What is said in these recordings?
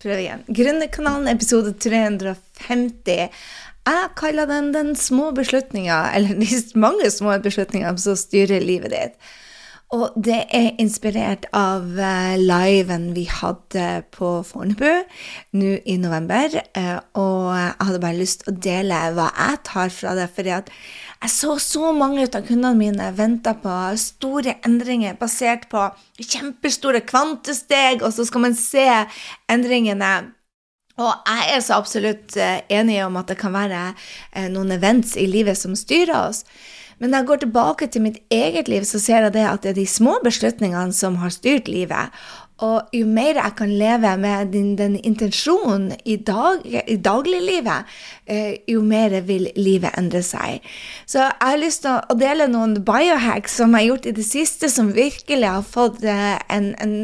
Prøv igjen. Gründerkanalen episode 350. Jeg kaller den Den små beslutninga, eller de mange små beslutningene som styrer livet ditt. Og det er inspirert av uh, liven vi hadde på Fornebu nå i november. Uh, og jeg hadde bare lyst til å dele hva jeg tar fra det. fordi at jeg så så mange av kundene mine vente på store endringer basert på kjempestore kvantesteg, og så skal man se endringene. Og jeg er så absolutt eh, enig om at det kan være eh, noen events i livet som styrer oss. Men når jeg går tilbake til mitt eget liv, så ser jeg det at det er de små beslutningene som har styrt livet. Og jo mer jeg kan leve med den, den intensjonen i, dag, i dagliglivet, eh, jo mer vil livet endre seg. Så jeg har lyst til å dele noen biohacks som jeg har gjort i det siste, som virkelig har fått eh, en, en,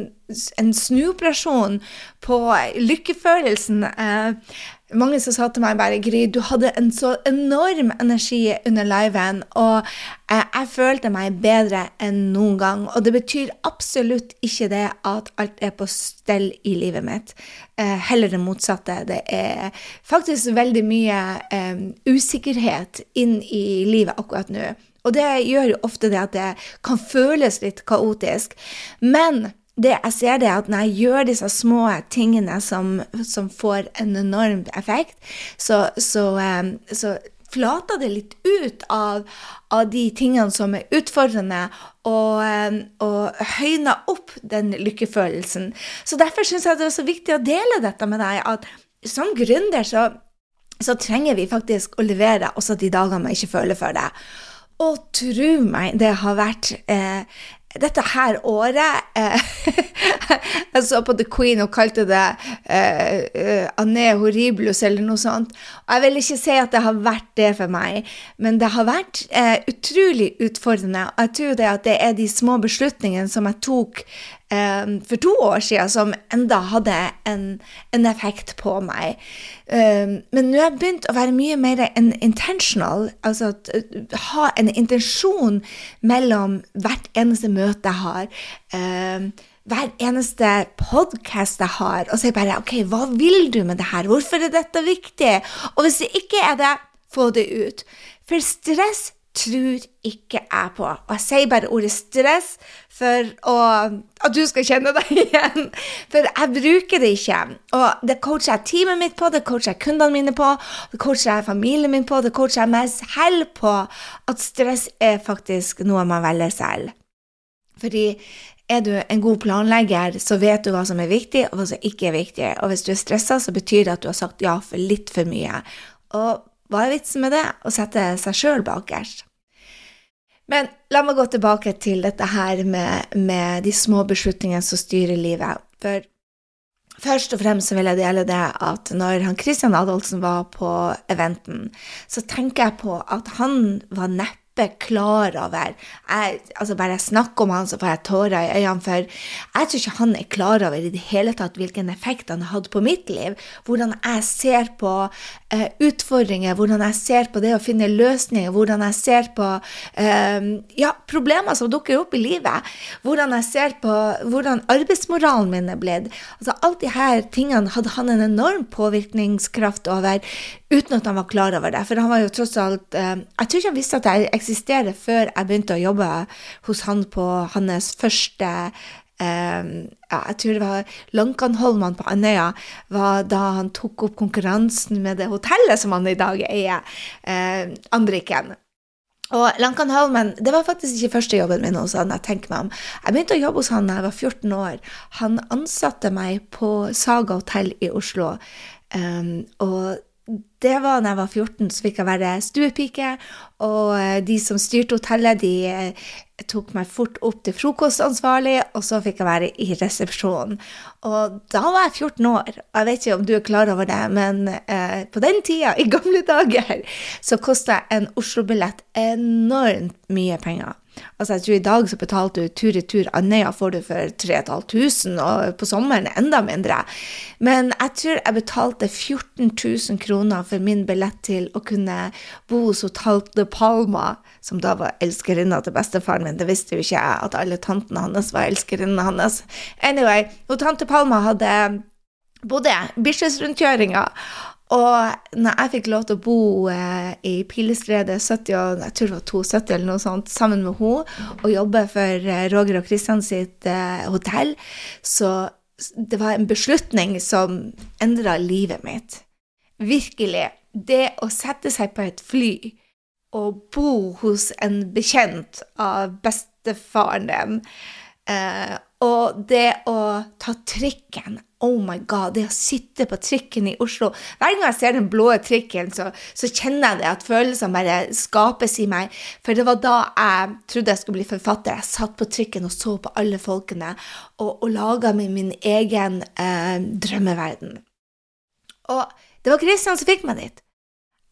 en snuoperasjon på lykkefølelsen. Eh, mange som sa til meg bare Gry, du hadde en så enorm energi under liven, og jeg, jeg, følte meg bedre enn noen gang. Og det betyr absolutt ikke det at alt er på stell i livet mitt. Eh, heller det motsatte. Det er faktisk veldig mye eh, usikkerhet inn i livet akkurat nå. Og det gjør jo ofte det at det kan føles litt kaotisk. Men det jeg ser, det er at når jeg gjør disse små tingene som, som får en enorm effekt, så, så, um, så flater det litt ut av, av, de tingene som er utfordrende, og, um, og høyner opp den lykkefølelsen. Så derfor syns jeg det er så viktig å dele dette med deg, at som gründer så, så trenger vi faktisk å levere også de dagene man ikke føler for det. Og tro meg, det har vært eh, dette her året eh, Jeg så på The Queen og kalte det eh, eh, Anne Horriblus eller noe sånt. Og jeg vil ikke si at det har vært det for meg, men det har vært eh, utrolig utfordrende. Og jeg tror det at det er de små beslutningene som jeg tok for to år siden som enda hadde en, en effekt på meg. Um, men nå har jeg begynt å være mye mer en intentional, altså at, ha en intensjon mellom hvert eneste møte jeg har. Um, hver eneste podkast jeg har, og så er jeg bare OK, hva vil du med det her? Hvorfor er dette viktig? Og hvis det ikke er det, få det ut. For stress tror ikke jeg på. Og jeg sier bare ordet stress for å, at du skal kjenne deg igjen. For jeg bruker det ikke. Og det coacher jeg teamet mitt på, det coacher jeg kundene mine på, det coacher jeg familien min på, det coacher jeg meg selv på. At stress er faktisk noe man velger selv. Fordi er du en god planlegger, så vet du hva som er viktig, og hva som ikke er viktig. Og hvis du er stressa, så betyr det at du har sagt ja for litt for mye. Og hva er vitsen med det? Å sette seg sjøl bakerst. Men la meg gå tilbake til dette her med, med de små beslutningene som styrer livet. For Først og fremst vil jeg dele det at når han Christian Adolfsen var på eventen, så tenker jeg på at han var neppe klar over jeg, altså Bare jeg snakker om han, så får jeg tårer i øynene, for jeg tror ikke han er klar over i det hele tatt hvilken effekt han har hatt på mitt liv. Hvordan jeg ser på uh, utfordringer, hvordan jeg ser på det å finne løsninger, hvordan jeg ser på uh, ja, problemer som dukker opp i livet. Hvordan jeg ser på hvordan arbeidsmoralen min er blitt. Altså, alt de her tingene hadde han en enorm påvirkningskraft over uten at han var klar over det. For han var jo tross alt uh, Jeg tror ikke han visste at jeg eksistere før jeg begynte å jobbe hos han på hans første um, ja, Jeg tror det var Lankanholman på Andøya var da han tok opp konkurransen med det hotellet som han i dag eier, uh, Andriken. Og Lankan Holmen, det var faktisk ikke første jobben min hos han. Jeg tenker meg om. Jeg begynte å jobbe hos han da jeg var 14 år. Han ansatte meg på Saga hotell i Oslo. Um, og det var da jeg var 14, så fikk jeg være stuepike. Og eh, de som styrte hotellet, de eh, tok meg fort opp til frokostansvarlig, og så fikk jeg være i resepsjonen. Og da var jeg 14 år. Jeg vet ikke om du er klar over det, men eh, på den tida, i gamle dager, så kosta en Oslo-billett enormt mye penger. Altså, jeg tror I dag så betalte du tur-retur Andøya får du for 3500, og på sommeren enda mindre. Men jeg tror jeg betalte 14 000 kroner for min billett til å kunne bo hos Tante Palma, som da var elskerinna til bestefaren min. Det visste jo ikke jeg, at alle tantene hans var elskerinnene hans. Anyway, og Tante Palma hadde bodde jeg Bislett-rundkjøringa. Og når jeg fikk lov til å bo eh, i Pilestredet 70, og jeg tror det var 72 eller noe sånt, sammen med henne, og jobbe for eh, Roger og Kristian sitt eh, hotell, så det var en beslutning som endra livet mitt. Virkelig. Det å sette seg på et fly og bo hos en bekjent av bestefaren din, eh, og det å ta trikken Oh my god, det å sitte på trikken i Oslo Hver gang jeg ser den blå trikken, så, så kjenner jeg det at følelsene bare skapes i meg. For det var da jeg trodde jeg skulle bli forfatter. Jeg satt på trikken og så på alle folkene og, og laga min, min egen eh, drømmeverden. Og det var Kristian som fikk meg dit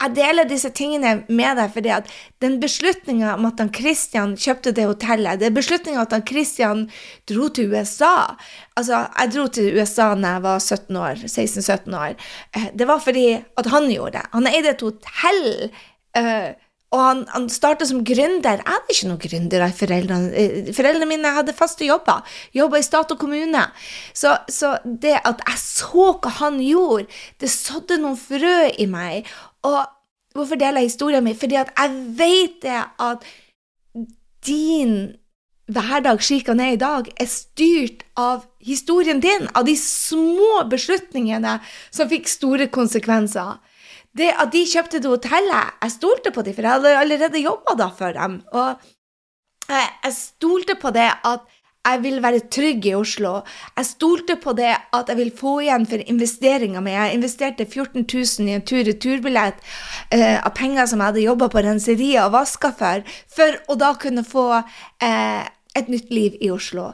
jeg deler disse tingene med deg fordi at den beslutninga om at han Christian kjøpte det hotellet, det beslutninga at han Christian dro til USA Altså, jeg dro til USA da jeg var 17 år, 16-17 år. Eh, det var fordi at han gjorde det. Han eide et hotell. Uh, og han, han starta som gründer. Jeg hadde ikke noen gründere. Foreldrene, eh, foreldrene mine hadde faste jobber. Jobba i stat og kommune. Så, så, det at jeg så hva han gjorde, det sådde noen frø i meg. Og hvorfor deler jeg historien min? Fordi at jeg vet det at din hverdag slik den er i dag, er styrt av historien din, av de små beslutningene som fikk store konsekvenser. Det at de kjøpte det hotellet, jeg stolte på dem, for jeg hadde allerede jobba for dem. Og jeg stolte på det at jeg vil være trygg i Oslo. Jeg stolte på det at jeg vil få igjen for investeringa mi. Jeg investerte 14 000 i en tur-retur-billett eh, av penger som jeg hadde jobba på renseriet og vaska for, for å da kunne få eh, et nytt liv i Oslo.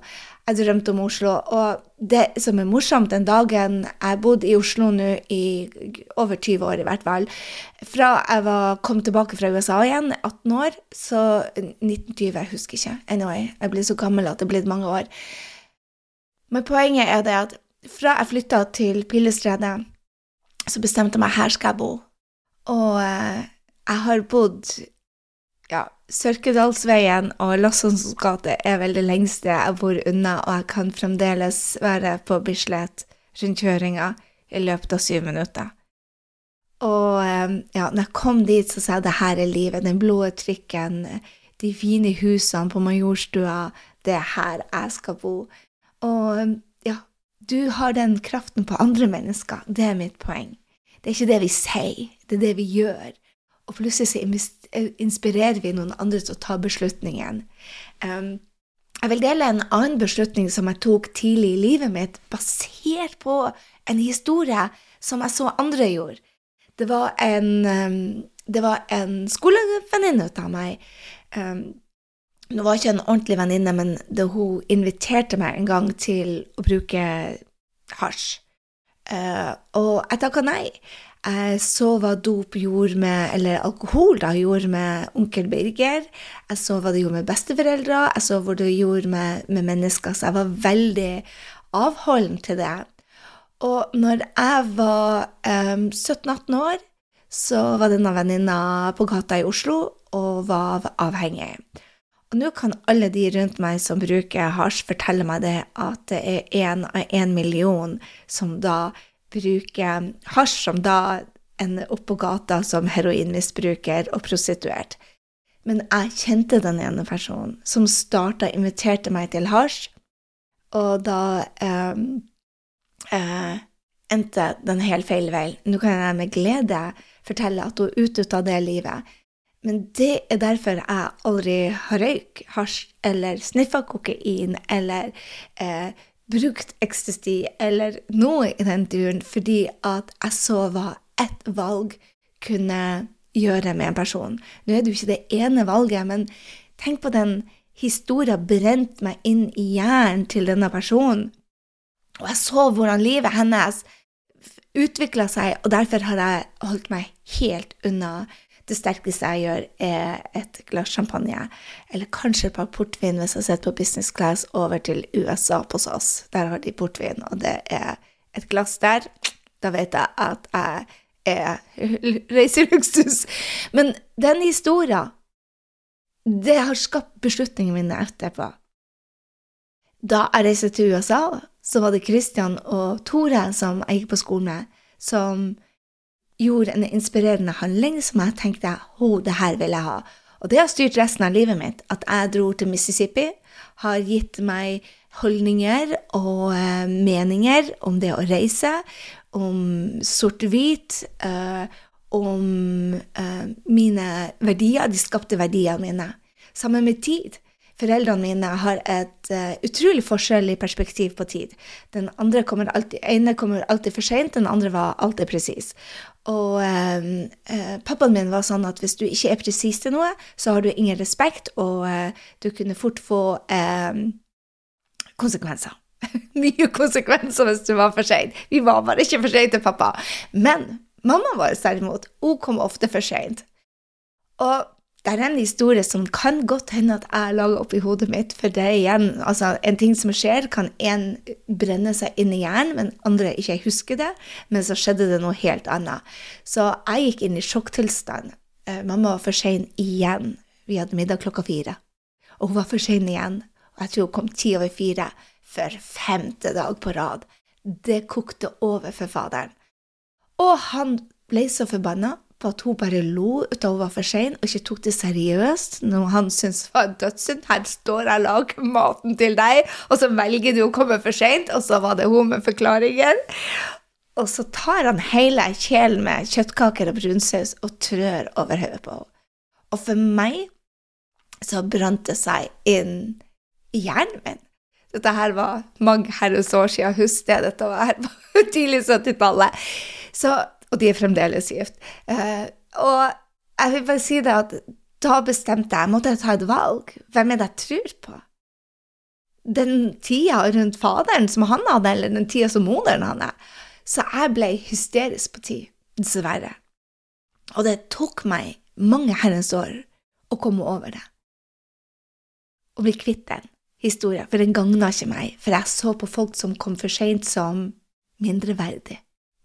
Jeg drømte om Oslo. Og det som er morsomt den dagen Jeg bodde i Oslo nå i over 20 år, i hvert fall. Fra jeg var, kom tilbake fra USA igjen, 18 år, så 1920, jeg husker ikke. Anyway, jeg blir så gammel at det er blitt mange år. Men poenget er det at fra jeg flytta til Pilestredet, så bestemte jeg meg her skal jeg bo. Og eh, jeg har bodd ja, Sørkedalsveien og Lassons gate er vel det lengste jeg bor unna, og jeg kan fremdeles være på Bislett rundkjøringa i løpet av syv minutter. Og ehm, ja, når jeg kom dit, så sa jeg det her er livet. Den blå trikken, de fine husene på Majorstua. Det er her jeg skal bo. Og ehm, ja, du har den kraften på andre mennesker. Det er mitt poeng. Det er ikke det vi sier, det er det vi gjør. Og plutselig så inspirerer vi noen andre til å ta beslutningen. Um, jeg vil dele en annen beslutning som jeg tok tidlig i livet mitt, basert på en historie som jeg så andre gjorde. Det var en, det var en skolevenninne av meg. Nå var ikke en ordentlig venninne, men hun inviterte meg en gang til å bruke hasj. Uh, og jeg takka nei. Jeg så hva dop gjorde med, eller alkohol da, gjorde med onkel Birger. Jeg så hva det gjorde med besteforeldre. Jeg så hva det gjorde med, med mennesker. Så jeg var veldig avholden til det. Og når jeg var um, 17-18 år, så var denne venninna på gata i Oslo og var avhengig. Og nå kan alle de rundt meg som bruker hasj, fortelle meg det at det er én av én million som da bruker hasj, som da ender opp på gata som heroinmisbruker og prostituert. Men jeg kjente den ene personen som starta inviterte meg til hasj, og da eh, eh, endte den helt feil vei. Nå kan jeg med glede fortelle at hun er av det livet. Men det er derfor jeg aldri har røyk, hasj eller sniffa kokain eller eh, brukt ecstasy eller noe i den duren fordi at jeg så hva ett valg kunne gjøre med en person. Nå er det jo ikke det ene valget, men tenk på den historien brent meg inn i hjernen til denne personen. Og jeg så hvordan livet hennes utvikla seg, og derfor har jeg holdt meg helt unna det sterkeste jeg gjør, er et glass champagne, eller kanskje et par portvin hvis jeg sitter på business class over til USA på SAS. Der har de portvin, og det er et glass der. Da vet jeg at jeg er reiseluksus. Men den historien, det har skapt beslutningene mine etterpå. Da jeg reiste til USA så var det Kristian og Tore som jeg gikk på skolen med, som gjorde en inspirerende handling som jeg tenkte ho, det her vil jeg ha. Og det har styrt resten av livet mitt. At jeg dro til Mississippi, har gitt meg holdninger og eh, meninger om det å reise, om sort-hvit, eh, om eh, mine verdier, de skapte verdiene mine. Sammen med tid. Foreldrene mine har et uh, utrolig forskjellig perspektiv på tid. Den andre kommer alltid, ene kommer alltid for seint, den andre var alltid presis. Og uh, uh, pappaen min var sånn at hvis du ikke er presis til noe, så har du ingen respekt, og du kunne fort få konsekvenser. Mye konsekvenser hvis du var for sein. Vi var bare ikke for sein til pappa. Men mammaen vår derimot, hun kom ofte for seint. Og det er en historie som kan godt hende at jeg lager oppi hodet mitt, for det er igjen altså En ting som skjer, kan én brenne seg inn i hjernen, men andre ikke husker det. Men så skjedde det noe helt annet. Så jeg gikk inn i sjokktilstand. Eh, mamma var for sein igjen. Vi hadde middag klokka fire. Og hun var for sein igjen. Og jeg tror hun kom ti over fire for femte dag på rad. Det kokte over for faderen. Og han ble så forbanna på at hun bare lo ut av hun var for sein, og ikke tok det seriøst, noe han syntes var dødssynd. Her står jeg og lager maten til deg, og så velger du å komme for seint, og så var det hun med forklaringen. Og så tar han hele kjelen med kjøttkaker og brunsaus og trør over hodet på henne. Og for meg så brant det seg inn i hjernen min. Dette her var mange herres år siden, husk det, dette var tidlig 70-tallet. Så og de er fremdeles gift. Uh, og jeg vil bare si det at da bestemte jeg, måtte jeg ta et valg. Hvem er det jeg tror på? Den tida rundt faderen som han hadde, eller den tida som moderen hadde. Så jeg ble hysterisk på tid, dessverre. Og det tok meg mange herrens år å komme over det. Å bli kvitt den historien, for den gagna ikke meg, for jeg så på folk som kom for seint, som mindreverdig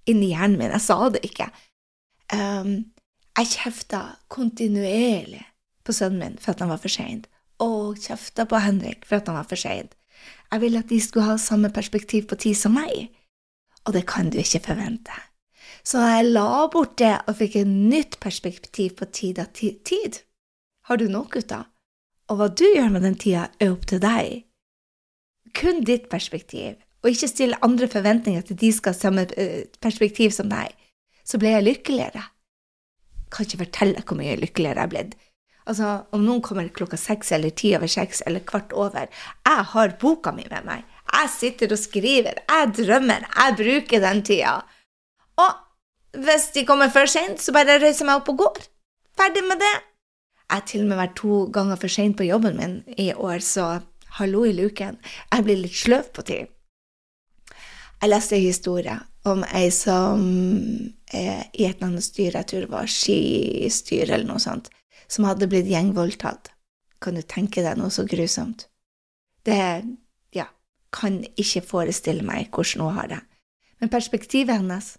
inni hjernen min. Jeg sa det ikke. Um, jeg kjefta kontinuerlig på sønnen min for at han var for sein, og kjefta på Henrik for at han var for sein. Jeg ville at de skulle ha samme perspektiv på tid som meg, og det kan du ikke forvente. Så jeg la bort det og fikk et nytt perspektiv på tid av tid. Har du noe, gutta? Og hva du gjør med den tida, er opp til deg. Kun ditt perspektiv og ikke stille andre forventninger til de skal ha samme eh, perspektiv som deg, så ble jeg lykkeligere. Jeg kan ikke fortelle hvor mye lykkeligere jeg er blitt. Altså, om noen kommer klokka seks eller ti over seks eller kvart over, jeg har boka mi med meg. Jeg sitter og skriver, jeg drømmer, jeg bruker den tida. Og hvis de kommer for seint, så bare reiser jeg meg opp og går. Ferdig med det. Jeg har til og med vært to ganger for seint på jobben min i år, så hallo i luken. Jeg blir litt sløv på tid. Jeg leste en historie om ei som eh, i et eller annet styre, jeg tror det var skistyre eller noe sånt, som hadde blitt gjengvoldtatt. Kan du tenke deg noe så grusomt? Det ja, kan ikke forestille meg hvordan hun har det. Men perspektivet hennes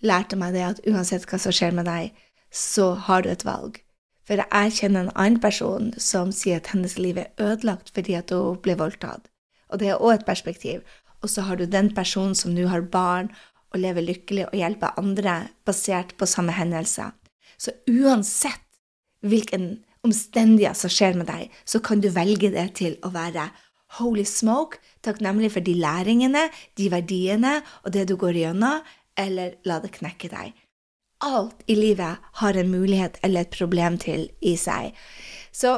lærte meg det at uansett hva som skjer med deg, så har du et valg. For jeg kjenner en annen person som sier at hennes liv er ødelagt fordi at hun ble voldtatt. Og det er òg et perspektiv og så har du den personen som nå har barn og lever lykkelig og hjelper andre basert på samme hendelse. Så uansett hvilken omstendighet som skjer med deg, så kan du velge det til å være holy smoke, takknemlig for de læringene, de verdiene og det du går gjennom, eller la det knekke deg. Alt i livet har en mulighet eller et problem til i seg. Så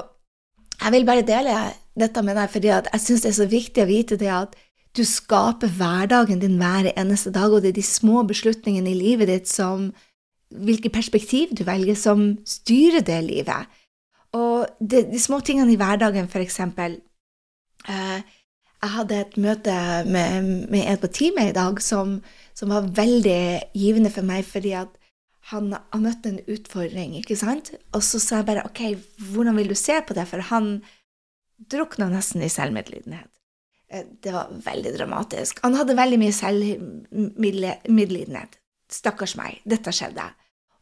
jeg vil bare dele dette med deg, fordi jeg syns det er så viktig å vite det at du skaper hverdagen din hver eneste dag, og det er de små beslutningene i livet ditt som Hvilke perspektiv du velger, som styrer det livet. Og de, de små tingene i hverdagen, for eksempel eh, Jeg hadde et møte med, med en på teamet i dag som, som, var veldig givende for meg, fordi at han har møtt en utfordring, ikke sant? Og så sa jeg bare OK, hvordan vil du se på det? For han drukna nesten i selvmedlidenhet. Eh, det var veldig dramatisk. Han hadde veldig mye selvmedlidenhet. Stakkars meg, dette skjedde.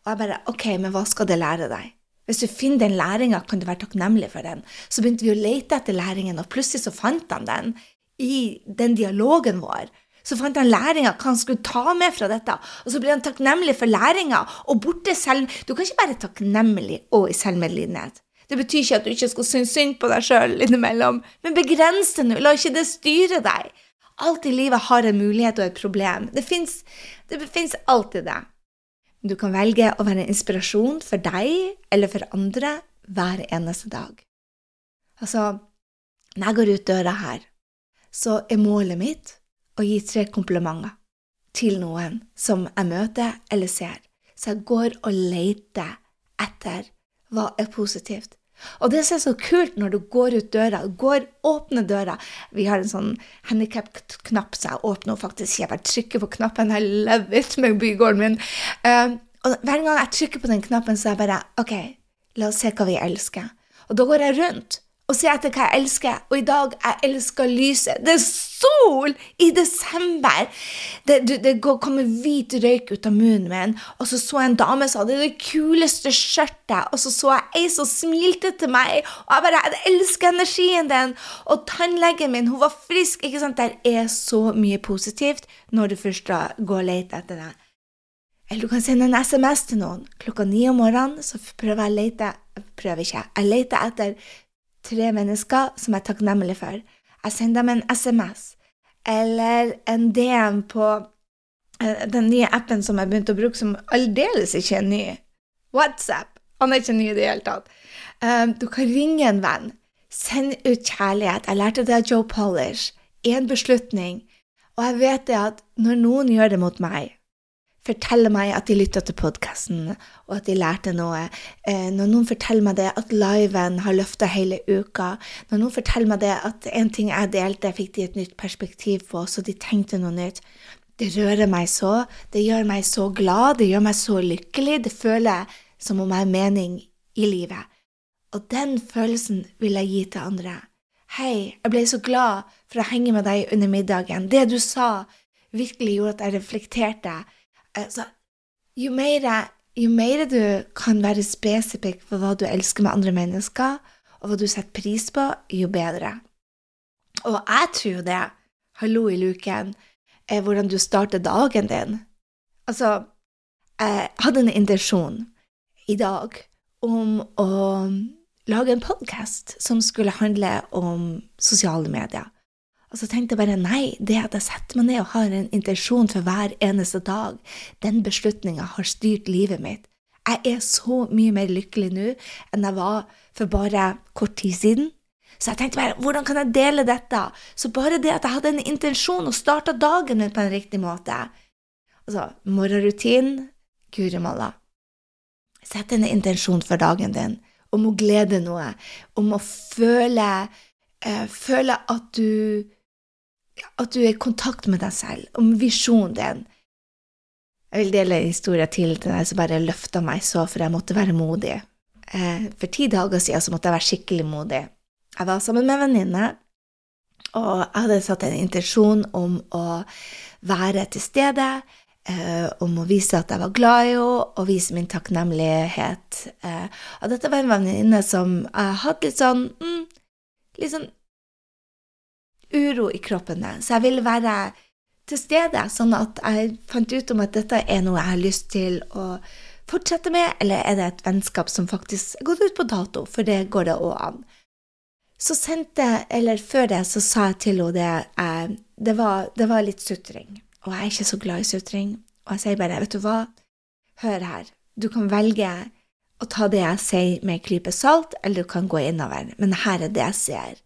Og jeg bare Ok, men hva skal det lære deg? Hvis du finner den læringa, kan du være takknemlig for den. Så begynte vi å lete etter læringen, og plutselig så fant han den i den dialogen vår. Så fant han læringa, hva han skulle ta med fra dette. Og så ble han takknemlig for læringa. Og borte selv Du kan ikke være takknemlig og i selvmedlidenhet. Det betyr ikke at du ikke skal synes synd på deg sjøl innimellom, men begrens det nå. La ikke det styre deg. Alt i livet har en mulighet og et problem. Det fins alltid det. Du kan velge å være en inspirasjon for deg eller for andre hver eneste dag. Altså, når jeg går ut døra her, så er målet mitt å gi tre komplimenter til noen som jeg møter eller ser. Så jeg går og leter etter hva er positivt. Og det som er så kult når du går ut døra, går, åpner døra Vi har en sånn handikap-knapp, så jeg åpner faktisk Jeg bare trykker på knappen. I love it med bygården min. Um, og hver gang jeg trykker på den knappen, så er jeg bare OK, la oss se hva vi elsker. Og da går jeg rundt og ser etter hva jeg elsker. Og i dag jeg elsker lyset. Det er sol i desember! Det, det, det kommer hvit røyk ut av munnen min. Og så så jeg en dame som hadde det kuleste skjørtet, og så så jeg ei som smilte til meg. Og jeg bare jeg elsker energien din! Og tannlegen min, hun var frisk. ikke sant? Der er så mye positivt når du først går og leter etter det. Eller du kan sende en SMS til noen. Klokka ni om morgenen så prøver jeg å lete Prøver ikke. Jeg leter etter tre mennesker som jeg er takknemlig for. Jeg sender dem en SMS eller en DM på uh, den nye appen som jeg begynte å bruke, som aldeles ikke er ny. WhatsApp. Han er ikke ny i det hele tatt. Um, du kan ringe en venn. Send ut kjærlighet. Jeg lærte det av Joe Polish. Én beslutning. Og jeg vet det at når noen gjør det mot meg, forteller meg at de lytta til podkasten, og at de lærte noe. Eh, når noen forteller meg det at liven har løfta hele uka, når noen forteller meg det at en ting jeg delte, fikk de et nytt perspektiv på, så de tenkte noe nytt. Det rører meg så, det gjør meg så glad, det gjør meg så lykkelig, det føler jeg som om jeg har mening i livet. Og den følelsen vil jeg gi til andre. Hei, jeg ble så glad for å henge med deg under middagen. Det du sa, virkelig gjorde at jeg reflekterte altså, jo, mer, jo mer du kan være spesifikk på hva du elsker med andre mennesker, og hva du setter pris på, jo bedre. Og jeg tror det, hallo i luken, er hvordan du starter dagen din. Altså, jeg hadde en intensjon i dag om å lage en podkast som skulle handle om sosiale medier. Og så tenkte jeg bare nei, det at jeg setter meg ned og har en intensjon for hver eneste dag, den beslutninga har styrt livet mitt. Jeg er så mye mer lykkelig nå enn jeg var for bare kort tid siden. Så jeg tenkte bare, hvordan kan jeg dele dette? Så bare det at jeg hadde en intensjon og starta dagen min på en riktig måte. Altså, morgenrutinen Guri malla. Sett en intensjon for dagen din, om å glede noe, om å føle, eh, føle at du at du er i kontakt med deg selv, om visjonen din. Jeg vil dele en historie til til deg som bare løfta meg så, for jeg måtte være modig. Eh, for ti dager siden så måtte jeg være skikkelig modig. Jeg var sammen med en venninne, og jeg hadde satt en intensjon om å være til stede, eh, om å vise at jeg var glad i henne, og vise min takknemlighet. Eh, og dette var en venninne som jeg hadde litt sånn mm, litt sånn uro i kroppen så jeg ville være til stede, sånn at jeg fant ut om at dette er noe jeg har lyst til å fortsette med, eller er det et vennskap som faktisk er gått ut på dato, for det går det òg an. Så sendte, eller før det, så sa jeg til henne det, eh, det, var, det var litt sutring, og jeg er ikke så glad i sutring, og jeg sier bare, vet du hva, hør her, du kan velge å ta det jeg sier med en klype salt, eller du kan gå innover, men her er det jeg ser.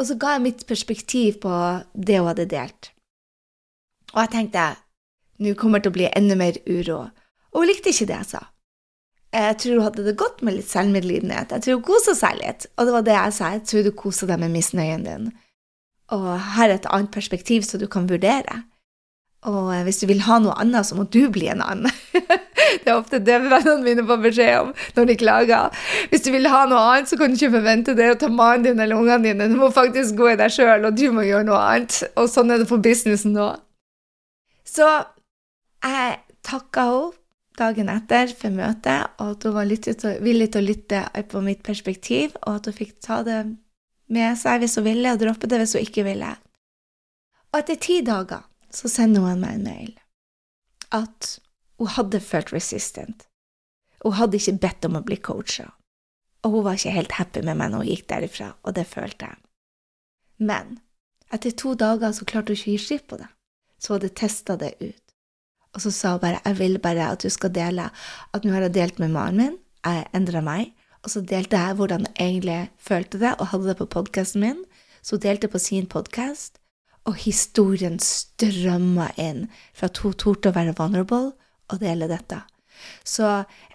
Og så ga jeg mitt perspektiv på det hun hadde delt. Og jeg tenkte nå kommer det til å bli enda mer uro. Og hun likte ikke det jeg sa. Jeg tror hun hadde det godt med litt selvmedlidenhet. Jeg tror hun kosa seg litt. Og det var det jeg sa. Jeg tror du koser deg med misnøyen din. Og her er et annet perspektiv som du kan vurdere. Og hvis du vil ha noe annet, så må du bli en annen. det er ofte det vennene mine får beskjed om når de klager. Hvis du vil ha noe annet, så kan du ikke forvente det å ta mannen din eller ungene dine. Du må faktisk gå i deg sjøl, og du må gjøre noe annet. Og sånn er det for businessen nå. Så jeg takka henne dagen etter for møtet, og at hun var villig til å lytte på mitt perspektiv, og at hun fikk ta det med seg hvis hun ville, og droppe det hvis hun ikke ville. Og etter ti dager så sender hun meg en mail at hun hadde følt resistant. Hun hadde ikke bedt om å bli coacha. Og hun var ikke helt happy med meg når hun gikk derifra, og det følte jeg. Men etter to dager så klarte hun ikke å gi slipp på det, så hun hadde testa det ut. Og så sa hun bare jeg vil bare at du skal dele at nå har jeg delt med mannen min, jeg endra meg, og så delte jeg hvordan jeg egentlig følte det, og hadde det på podkasten min. Så hun delte på sin podkast, og historien strømma inn for at hun torde å være vulnerable og dele dette. Så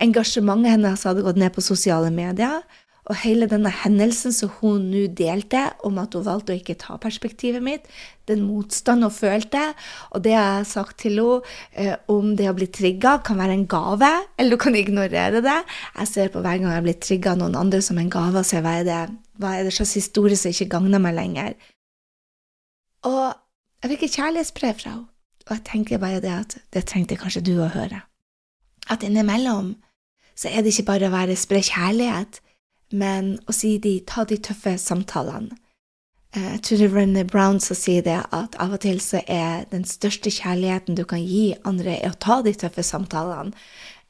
engasjementet hennes hadde gått ned på sosiale medier, og hele denne hendelsen som hun nå delte, om at hun valgte å ikke ta perspektivet mitt, den motstanden hun følte, og det jeg har sagt til henne eh, om det å bli trigga, kan være en gave, eller du kan ignorere det. Jeg ser på hver gang jeg blir trigga av noen andre som en gave, og ser hva er det, hva er det slags historie som ikke gagner meg lenger. Og jeg fikk et kjærlighetsbrev fra henne, og jeg tenker bare det at det trengte kanskje du å høre. At innimellom så er det ikke bare å være spre kjærlighet, men å si de, ta de tøffe samtalene. Eh, jeg tror René Brown som sier det, at av og til så er den største kjærligheten du kan gi andre, er å ta de tøffe samtalene.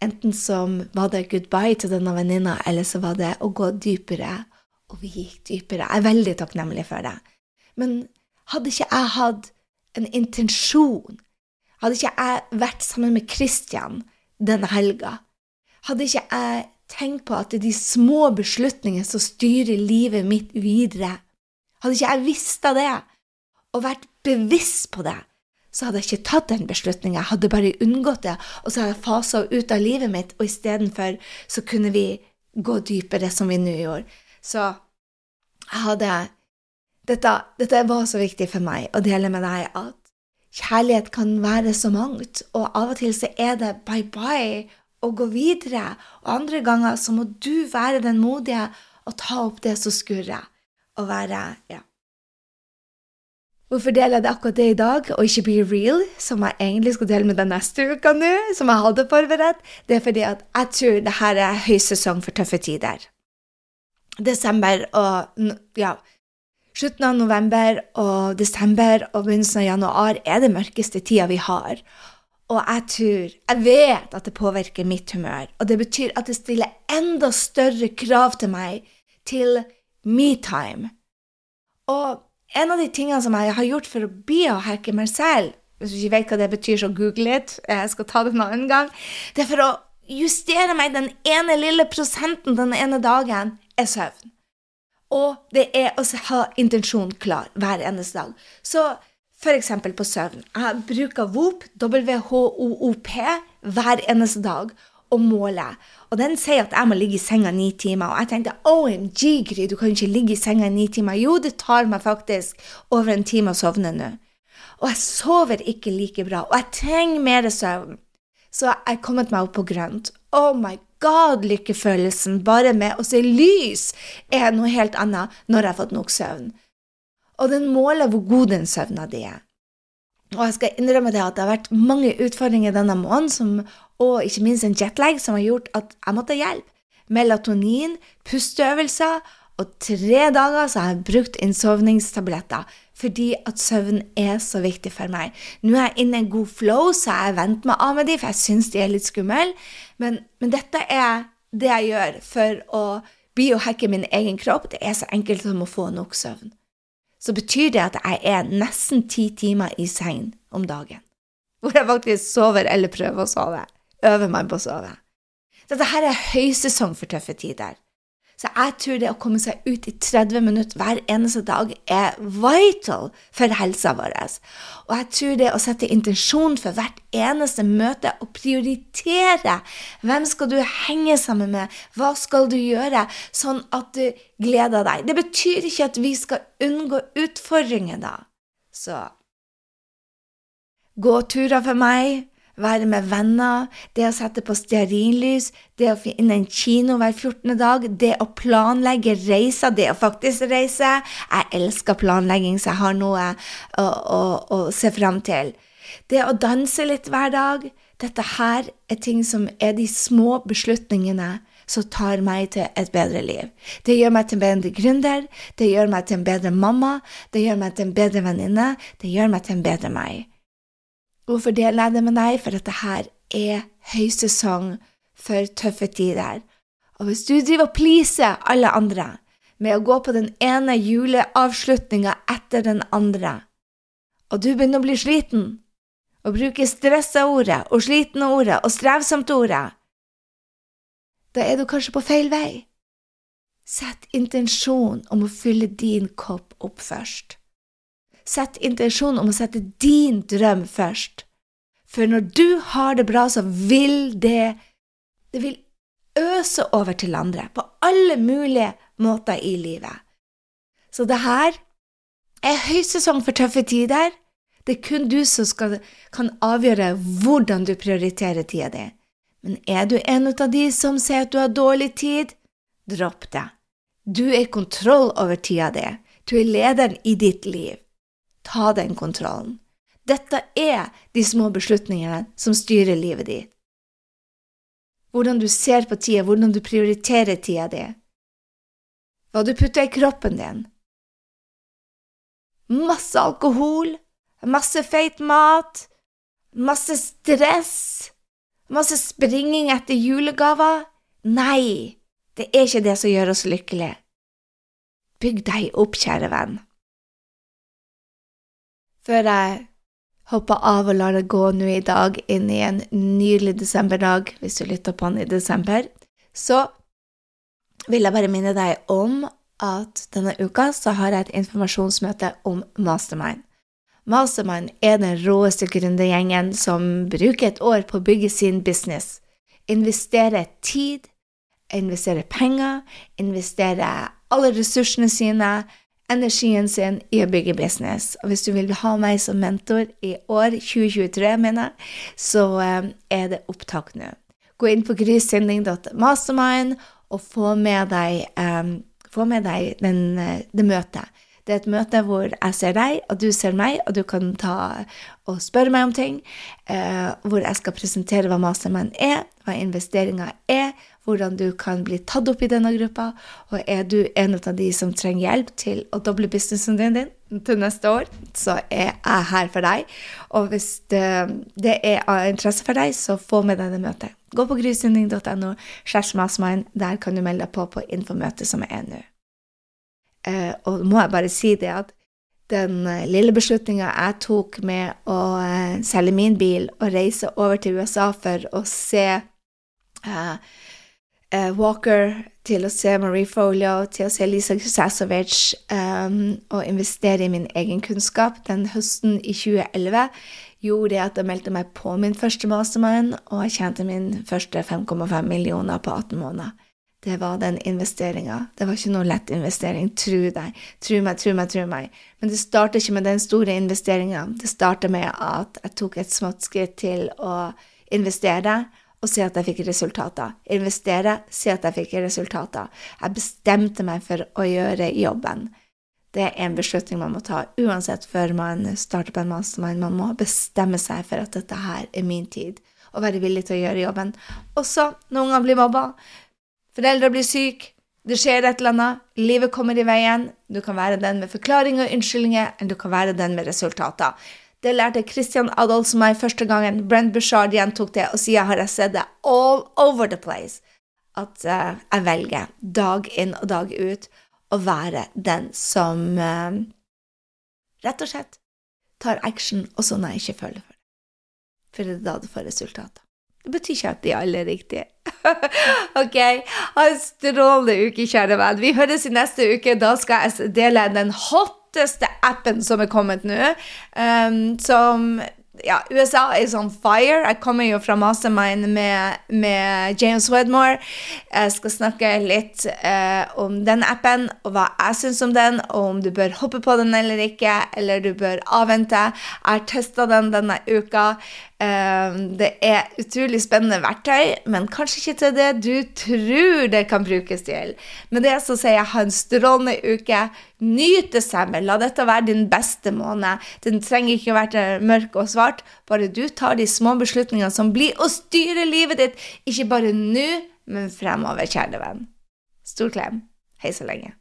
Enten som var det goodbye til denne venninna, eller så var det å gå dypere. Og vi gikk dypere. Jeg er veldig takknemlig for det. Men hadde ikke jeg hatt en intensjon, hadde ikke jeg vært sammen med Christian denne helga, hadde ikke jeg tenkt på at det er de små beslutningene som styrer livet mitt videre, hadde ikke jeg visst av det og vært bevisst på det, så hadde jeg ikke tatt den beslutninga, jeg hadde bare unngått det, og så hadde jeg fasa ut av livet mitt, og istedenfor så kunne vi gå dypere, som vi nå gjorde. Så jeg hadde dette, dette var så viktig for meg å dele med deg at kjærlighet kan være så mangt, og av og til så er det bye-bye å gå videre, og andre ganger så må du være den modige og ta opp det som skurrer, og være ja. Hvorfor deler jeg det akkurat det i dag, og ikke be real, som jeg egentlig skal dele med deg neste uke nå, som jeg hadde forberedt? Det er fordi at jeg tror det her er høysesong for tøffe tider. Desember og ja, Slutten av november og desember og begynnelsen av januar er det mørkeste tida vi har. Og jeg tror, jeg vet at det påvirker mitt humør, og det betyr at det stiller enda større krav til meg til me-time. Og en av de tingene som jeg har gjort for å biohacke meg selv, hvis du ikke vet hva det betyr, så google it, jeg skal ta det en annen gang, det er for å justere meg den ene lille prosenten den ene dagen, er søvn. Og det er å ha intensjon klar hver eneste dag. Så eksempel på søvn. Jeg bruker WOP, WHOOP, hver eneste dag og måler. Og den sier at jeg må ligge i senga ni timer. Og jeg tenkte OMG, Gry, du kan ikke ligge i senga i ni timer. Jo, det tar meg faktisk over en time å sovne nå. Og jeg sover ikke like bra, og jeg trenger mer søvn. Så jeg er kommet meg opp på grønt. Oh my god, lykkefølelsen bare med å se lys er noe helt annet når jeg har fått nok søvn. Og den måler hvor god den søvna di er. Og jeg skal innrømme det at det har vært mange utfordringer denne måneden, og ikke minst en jetlag, som har gjort at jeg måtte hjelpe. Melatonin, pusteøvelser, og tre dager så har jeg brukt innsovningstabletter fordi at søvn er så viktig for meg. Nå er jeg inne i en god flow, så jeg venter meg av med de, for jeg syns de er litt skumle. Men, men, dette er det jeg gjør for å biohacke min egen kropp. Det er så enkelt som å få nok søvn. Så betyr det at jeg er nesten ti timer i seng om dagen. Hvor jeg faktisk sover eller prøver å sove. Øver meg på å sove. Dette her er høysesong for tøffe tider. Så jeg tror det å komme seg ut i 30 minutter hver eneste dag er vital for helsa vår. Og jeg tror det å sette intensjon for hvert eneste møte og prioritere hvem skal du henge sammen med, hva skal du gjøre, sånn at du gleder deg. Det betyr ikke at vi skal unngå utfordringer, da. Så Gå turer for meg være med venner, det å sette på stearinlys, det å finne en kino hver 14. dag, det å planlegge reiser, det å faktisk reise. Jeg elsker planlegging, så jeg har noe å, å, å se fram til. Det å danse litt hver dag. Dette her er ting som er de små beslutningene som tar meg til et bedre liv. Det gjør meg til en bedre gründer, det gjør meg til en bedre mamma, det gjør meg til en bedre venninne, det gjør meg til en bedre meg. Hvorfor deler jeg det med deg? For dette her er høysesong for tøffe tider. Og hvis du driver og pleaser alle andre med å gå på den ene juleavslutninga etter den andre, og du begynner å bli sliten, og bruker stressa-ordet og slitne-ordet og strevsomt-ordet, da er du kanskje på feil vei. Sett intensjon om å fylle din kopp opp først. Sett intensjonen om å sette din drøm først. For når du har det bra, så vil det Det vil øse over til andre på alle mulige måter i livet. Så det her er høysesong for tøffe tider. Det er kun du som skal, kan avgjøre hvordan du prioriterer tida di. Men er du en av de som sier at du har dårlig tid, dropp det. Du er i kontroll over tida di. Du er lederen i ditt liv. Ta den kontrollen. Dette er de små beslutningene som styrer livet ditt. Hvordan du ser på tida, hvordan du prioriterer tida di. Hva du putter i kroppen din. Masse alkohol, masse feit mat, masse stress Masse springing etter julegaver? Nei, det er ikke det som gjør oss lykkelige. Bygg deg opp, kjære venn. Før jeg hopper av og lar det gå nå i dag inn i en nydelig desemberdag, hvis du lytter på den i desember, så vil jeg bare minne deg om at denne uka så har jeg et informasjonsmøte om Mastermind. Mastermind er den råeste gründergjengen som bruker et år på å bygge sin business. Investere tid, investere penger, investere alle ressursene sine, energien sin i å bygge business. Og hvis du vil ha meg som mentor i år 2023, mener så eh, er det opptak nå. Gå inn på grishinding.mastermind og få med deg, um, få med deg den, eh, det møtet. Det er et møte hvor jeg ser deg, og du ser meg, og du kan ta og spørre meg om ting. Uh, hvor jeg skal presentere hva Mastermind er, hva investeringer er, hvordan du kan bli tatt opp i denne gruppa. Og er du en av de som trenger hjelp til å doble businessen din, din til neste år, så er jeg her for deg. Og hvis det, det er av interesse for deg, så få med deg det møtet. Gå på grysynding.no, der kan du melde deg på på infomøtet som er nå. Eh, og må jeg bare si det at den eh, lille beslutninga jeg tok med å eh, selge min bil og reise over til USA for å se uh, Walker, til å se Marie Folio, til å se Lisa Sasovic um, og investere i min egen kunnskap den høsten i 2011 gjorde at jeg meldte meg på min første mastermind, og jeg tjente min første 5,5 millioner på 18 måneder det var den investeringa. Det var ikke noe lett investering, tro deg. Tro meg, tro meg, tro meg. Men det starter ikke med den store investeringa. Det starter med at jeg tok et smått skritt til å investere og se at jeg fikk resultater. Investere, se at jeg fikk resultater. Jeg bestemte meg for å gjøre jobben. Det er en beslutning man må ta uansett før man starter på en mastermind. Man må bestemme seg for at dette her er min tid, og være villig til å gjøre jobben. Også når ungene blir mobba, Foreldre blir syke, det skjer et eller annet, livet kommer i veien. Du kan være den med forklaringer og unnskyldninger, eller du kan være den med resultater. Det lærte Christian Adolf meg første gangen. Brent Bushard gjentok det, og siden har jeg sett det all over the place. At uh, jeg velger dag inn og dag ut å være den som uh, rett og slett tar action også når jeg ikke føler for det. For det er da du får resultater. Det betyr ikke at de alle er riktige. ok, ha en strålende uke, kjære venn. Vi høres i neste uke. Da skal jeg dele den hotteste appen som er kommet nå. Um, som ja, USA is on fire. Jeg kommer jo fra Mastermind med, med James Wedmore. Jeg skal snakke litt eh, om den appen, og hva jeg syns om den, og om du bør hoppe på den eller ikke, eller du bør avvente. Jeg har testa den denne uka. Eh, det er utrolig spennende verktøy, men kanskje ikke til det du tror det kan brukes til. Med det så sier jeg ha en strålende uke. Nyt desember. La dette være din beste måned. Den trenger ikke å være mørk og svart. Bare du tar de små beslutningene som blir å styre livet ditt, ikke bare nå, men fremover, kjære venn. Stor klem. Hei så lenge.